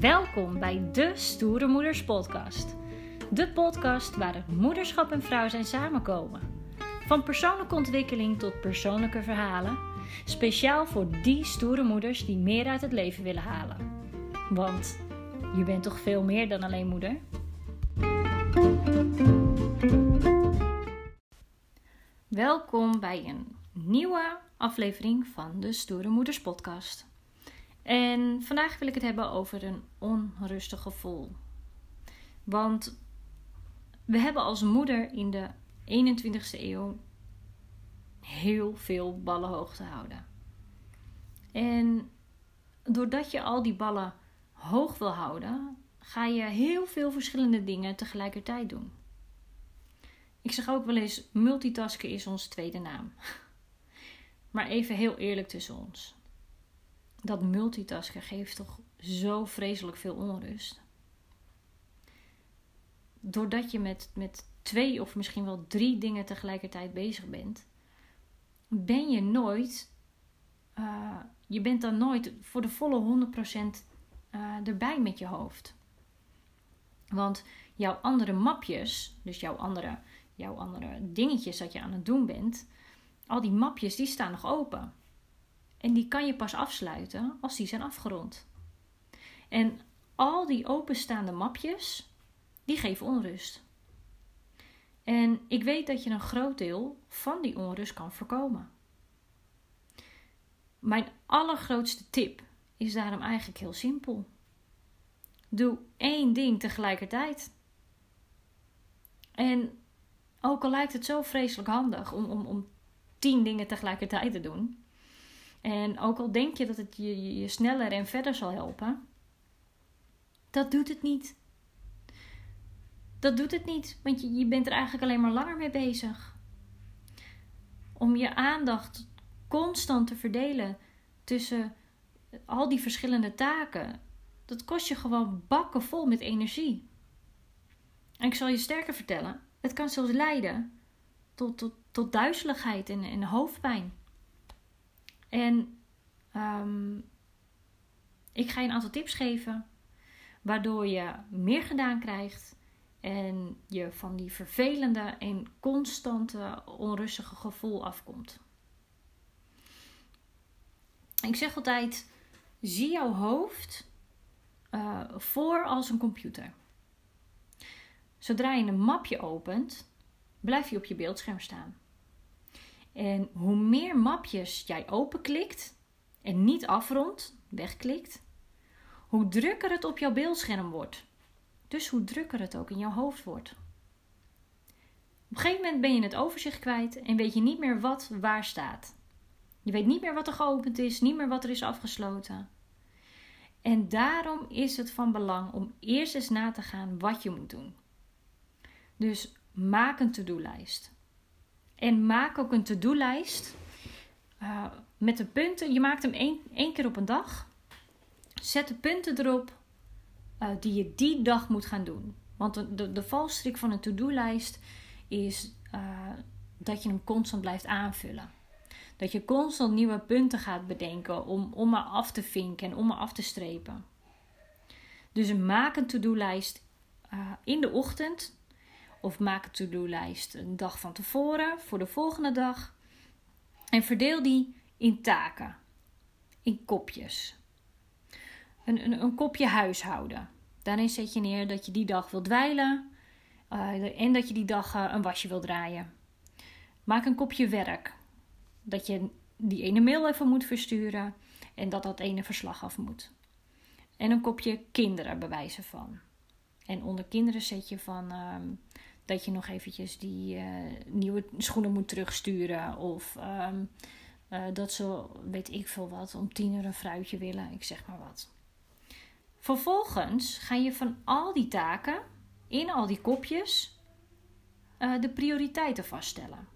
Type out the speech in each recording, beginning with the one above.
Welkom bij de Stoere Moeders Podcast. De podcast waar het moederschap en vrouw zijn samenkomen. Van persoonlijke ontwikkeling tot persoonlijke verhalen. Speciaal voor die stoere moeders die meer uit het leven willen halen. Want je bent toch veel meer dan alleen moeder? Welkom bij een nieuwe aflevering van de Stoere Moeders Podcast. En vandaag wil ik het hebben over een onrustig gevoel. Want we hebben als moeder in de 21ste eeuw heel veel ballen hoog te houden. En doordat je al die ballen hoog wil houden, ga je heel veel verschillende dingen tegelijkertijd doen. Ik zeg ook wel eens: multitasken is ons tweede naam. Maar even heel eerlijk tussen ons dat multitasken geeft toch zo vreselijk veel onrust. Doordat je met, met twee of misschien wel drie dingen tegelijkertijd bezig bent, ben je nooit, uh, je bent dan nooit voor de volle 100% uh, eh, erbij met je hoofd. Want jouw andere mapjes, dus jouw andere, jouw andere dingetjes dat je aan het doen bent, al die mapjes die staan nog open. En die kan je pas afsluiten als die zijn afgerond. En al die openstaande mapjes, die geven onrust. En ik weet dat je een groot deel van die onrust kan voorkomen. Mijn allergrootste tip is daarom eigenlijk heel simpel. Doe één ding tegelijkertijd. En ook al lijkt het zo vreselijk handig om, om, om tien dingen tegelijkertijd te doen, en ook al denk je dat het je, je sneller en verder zal helpen, dat doet het niet. Dat doet het niet, want je, je bent er eigenlijk alleen maar langer mee bezig. Om je aandacht constant te verdelen tussen al die verschillende taken, dat kost je gewoon bakken vol met energie. En ik zal je sterker vertellen, het kan zelfs leiden tot, tot, tot duizeligheid en, en hoofdpijn. En um, ik ga je een aantal tips geven, waardoor je meer gedaan krijgt en je van die vervelende en constante onrustige gevoel afkomt. Ik zeg altijd: zie jouw hoofd uh, voor als een computer. Zodra je een mapje opent, blijf je op je beeldscherm staan. En hoe meer mapjes jij openklikt en niet afrondt, wegklikt, hoe drukker het op jouw beeldscherm wordt. Dus hoe drukker het ook in jouw hoofd wordt. Op een gegeven moment ben je het overzicht kwijt en weet je niet meer wat waar staat. Je weet niet meer wat er geopend is, niet meer wat er is afgesloten. En daarom is het van belang om eerst eens na te gaan wat je moet doen. Dus maak een to-do-lijst. En maak ook een to-do-lijst uh, met de punten. Je maakt hem één, één keer op een dag. Zet de punten erop uh, die je die dag moet gaan doen. Want de, de, valstrik van een to-do-lijst is uh, dat je hem constant blijft aanvullen. Dat je constant nieuwe punten gaat bedenken om, om maar af te vinken en om maar af te strepen. Dus maak een to-do-lijst in de ochtend of maak een to-do-lijst een dag van tevoren voor de volgende dag. En verdeel die in taken, in kopjes. Een, een, een kopje huishouden. Daarin zet je neer dat je die dag wilt dweilen uh, en dat je die dag uh, een wasje wilt draaien. Maak een kopje werk. Dat je die ene mail even moet versturen en dat dat ene verslag af moet. En een kopje kinderen bewijzen van. En onder kinderen zet je van uh, dat je nog eventjes die uh, nieuwe schoenen moet terugsturen. Of um, uh, dat ze, weet ik veel wat, om tien uur een fruitje willen. Ik zeg maar wat. Vervolgens ga je van al die taken, in al die kopjes, uh, de prioriteiten vaststellen.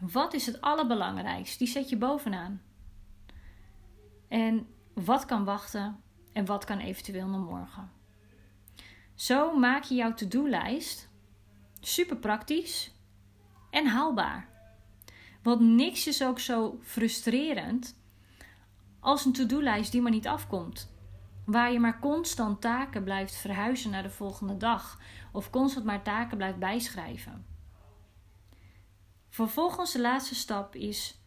Wat is het allerbelangrijkste? Die zet je bovenaan. En wat kan wachten en wat kan eventueel naar morgen? Zo maak je jouw to-do-lijst super praktisch en haalbaar. Want niks is ook zo frustrerend als een to-do-lijst die maar niet afkomt. Waar je maar constant taken blijft verhuizen naar de volgende dag of constant maar taken blijft bijschrijven. Vervolgens de laatste stap is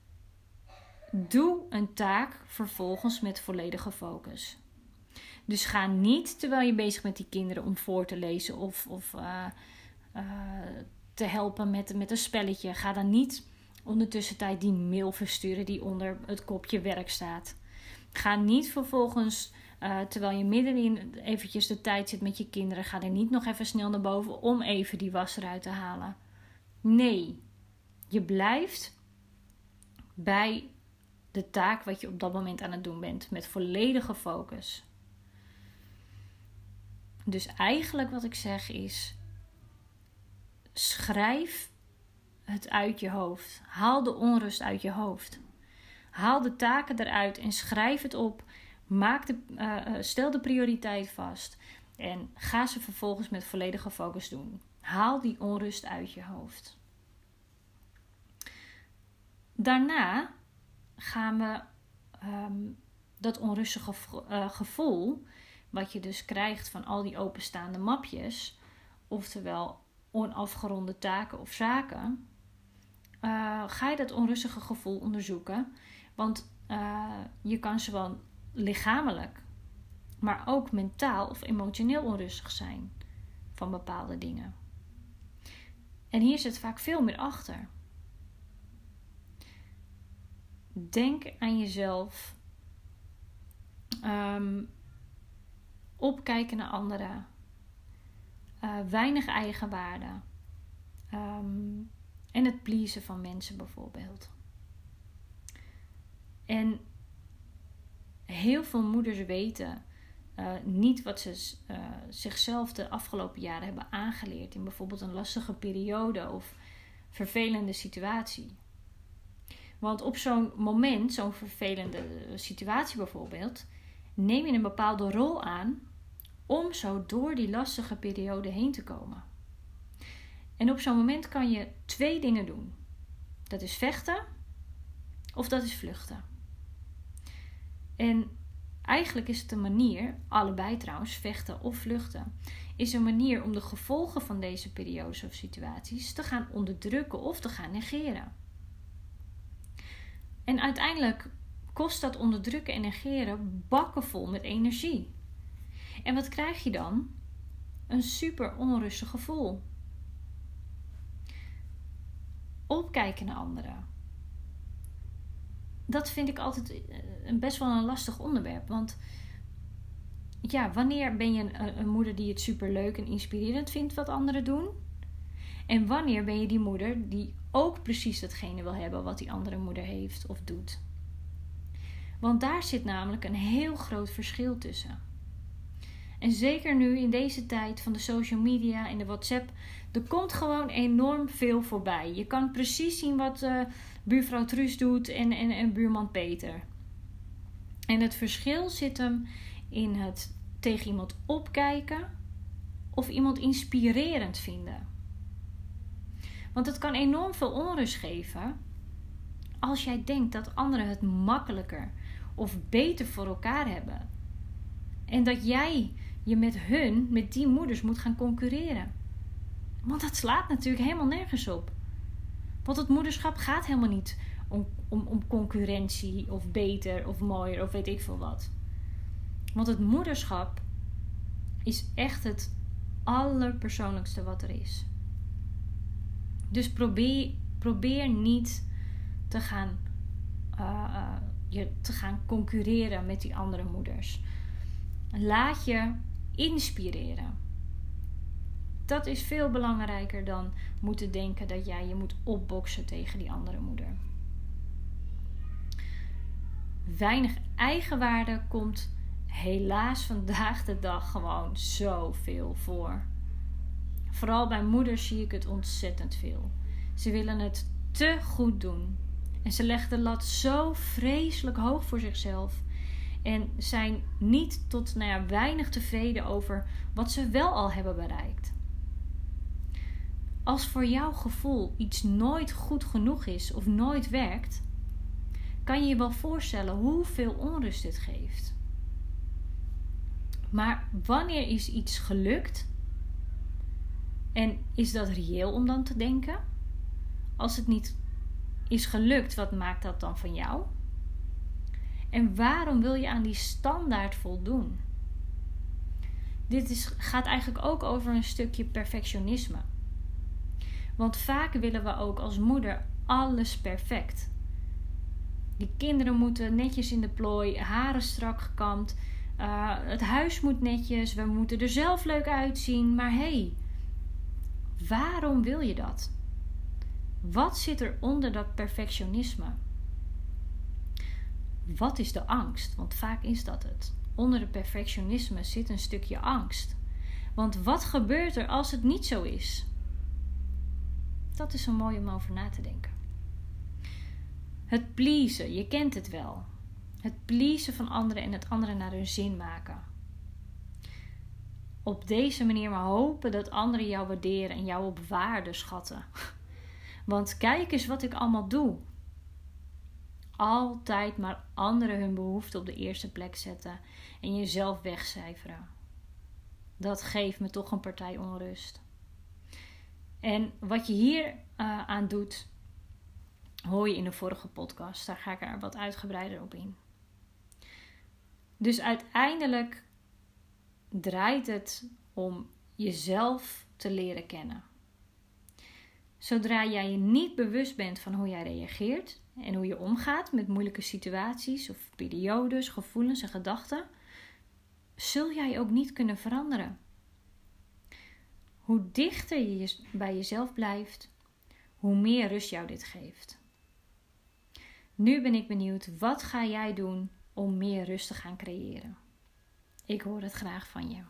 doe een taak vervolgens met volledige focus. Dus ga niet terwijl je bezig bent die kinderen om voor te lezen of, of uh, uh, te helpen met, met een spelletje. Ga dan niet ondertussen tijd die mail versturen die onder het kopje werk staat. Ga niet vervolgens, uh, terwijl je middenin eventjes de tijd zit met je kinderen, ga er niet nog even snel naar boven om even die was eruit te halen. Nee, je blijft bij de taak wat je op dat moment aan het doen bent met volledige focus. Dus eigenlijk wat ik zeg is: schrijf het uit je hoofd. Haal de onrust uit je hoofd. Haal de taken eruit en schrijf het op. Maak de, uh, stel de prioriteit vast. En ga ze vervolgens met volledige focus doen. Haal die onrust uit je hoofd. Daarna gaan we um, dat onrustige uh, gevoel, wat je dus krijgt van al die openstaande mapjes, oftewel onafgeronde taken of zaken, uh, ga je dat onrustige gevoel onderzoeken. Want uh, je kan zowel lichamelijk, maar ook mentaal of emotioneel onrustig zijn van bepaalde dingen. En hier zit vaak veel meer achter. Denk aan jezelf. Um, opkijken naar anderen. Uh, weinig eigenwaarde. Um, en het pleasen van mensen bijvoorbeeld. En heel veel moeders weten uh, niet wat ze uh, zichzelf de afgelopen jaren hebben aangeleerd in bijvoorbeeld een lastige periode of vervelende situatie. Want op zo'n moment, zo'n vervelende situatie bijvoorbeeld, neem je een bepaalde rol aan om zo door die lastige periode heen te komen. En op zo'n moment kan je twee dingen doen. Dat is vechten of dat is vluchten. En eigenlijk is het een manier, allebei trouwens, vechten of vluchten, is een manier om de gevolgen van deze periodes of situaties te gaan onderdrukken of te gaan negeren. En uiteindelijk kost dat onderdrukken en negeren bakken vol met energie. En wat krijg je dan? Een super onrustig gevoel. Opkijken naar anderen. Dat vind ik altijd eh, best wel een lastig onderwerp. Want ja, wanneer ben je een, een moeder die het super leuk en inspirerend vindt wat anderen doen? En wanneer ben je die moeder die ook precies datgene wil hebben wat die andere moeder heeft of doet? Want daar zit namelijk een heel groot verschil tussen. En zeker nu in deze tijd van de social media en de WhatsApp, er komt gewoon enorm veel voorbij. Je kan precies zien wat uh, buurvrouw Truus doet en, en, en buurman Peter. En het verschil zit hem in het tegen iemand opkijken of iemand inspirerend vinden. Want het kan enorm veel onrust geven als jij denkt dat anderen het makkelijker of beter voor elkaar hebben. En dat jij je met hun, met die moeders moet gaan concurreren. Want dat slaat natuurlijk helemaal nergens op. Want het moederschap gaat helemaal niet om, om, om concurrentie of beter of mooier of weet ik veel wat. Want het moederschap is echt het allerpersoonlijkste wat er is. Dus probeer, probeer niet te gaan, uh, uh, je te gaan concurreren met die andere moeders. Laat je inspireren. Dat is veel belangrijker dan moeten denken dat jij je moet opboksen tegen die andere moeder. Weinig eigenwaarde komt helaas vandaag de dag gewoon zoveel voor. Vooral bij moeders zie ik het ontzettend veel. Ze willen het te goed doen. En ze leggen de lat zo vreselijk hoog voor zichzelf. En zijn niet tot nou ja, weinig tevreden over wat ze wel al hebben bereikt. Als voor jouw gevoel iets nooit goed genoeg is of nooit werkt, kan je je wel voorstellen hoeveel onrust dit geeft. Maar wanneer is iets gelukt? En is dat reëel om dan te denken? Als het niet is gelukt, wat maakt dat dan van jou? En waarom wil je aan die standaard voldoen? Dit is, gaat eigenlijk ook over een stukje perfectionisme. Want vaak willen we ook als moeder alles perfect. Die kinderen moeten netjes in de plooi, haren strak gekamd. Uh, het huis moet netjes, we moeten er zelf leuk uitzien. Maar hé, hey, waarom wil je dat? Wat zit er onder dat perfectionisme? Wat is de angst? Want vaak is dat het. Onder het perfectionisme zit een stukje angst. Want wat gebeurt er als het niet zo is? Dat is zo mooi om over na te denken. Het pleasen, je kent het wel. Het pleasen van anderen en het anderen naar hun zin maken. Op deze manier maar hopen dat anderen jou waarderen en jou op waarde schatten. Want kijk eens wat ik allemaal doe. Altijd maar anderen hun behoeften op de eerste plek zetten en jezelf wegcijferen. Dat geeft me toch een partij onrust. En wat je hier uh, aan doet, hoor je in de vorige podcast. Daar ga ik er wat uitgebreider op in. Dus uiteindelijk draait het om jezelf te leren kennen. Zodra jij je niet bewust bent van hoe jij reageert en hoe je omgaat met moeilijke situaties of periodes, gevoelens en gedachten, zul jij ook niet kunnen veranderen. Hoe dichter je bij jezelf blijft, hoe meer rust jou dit geeft. Nu ben ik benieuwd, wat ga jij doen om meer rust te gaan creëren? Ik hoor het graag van je.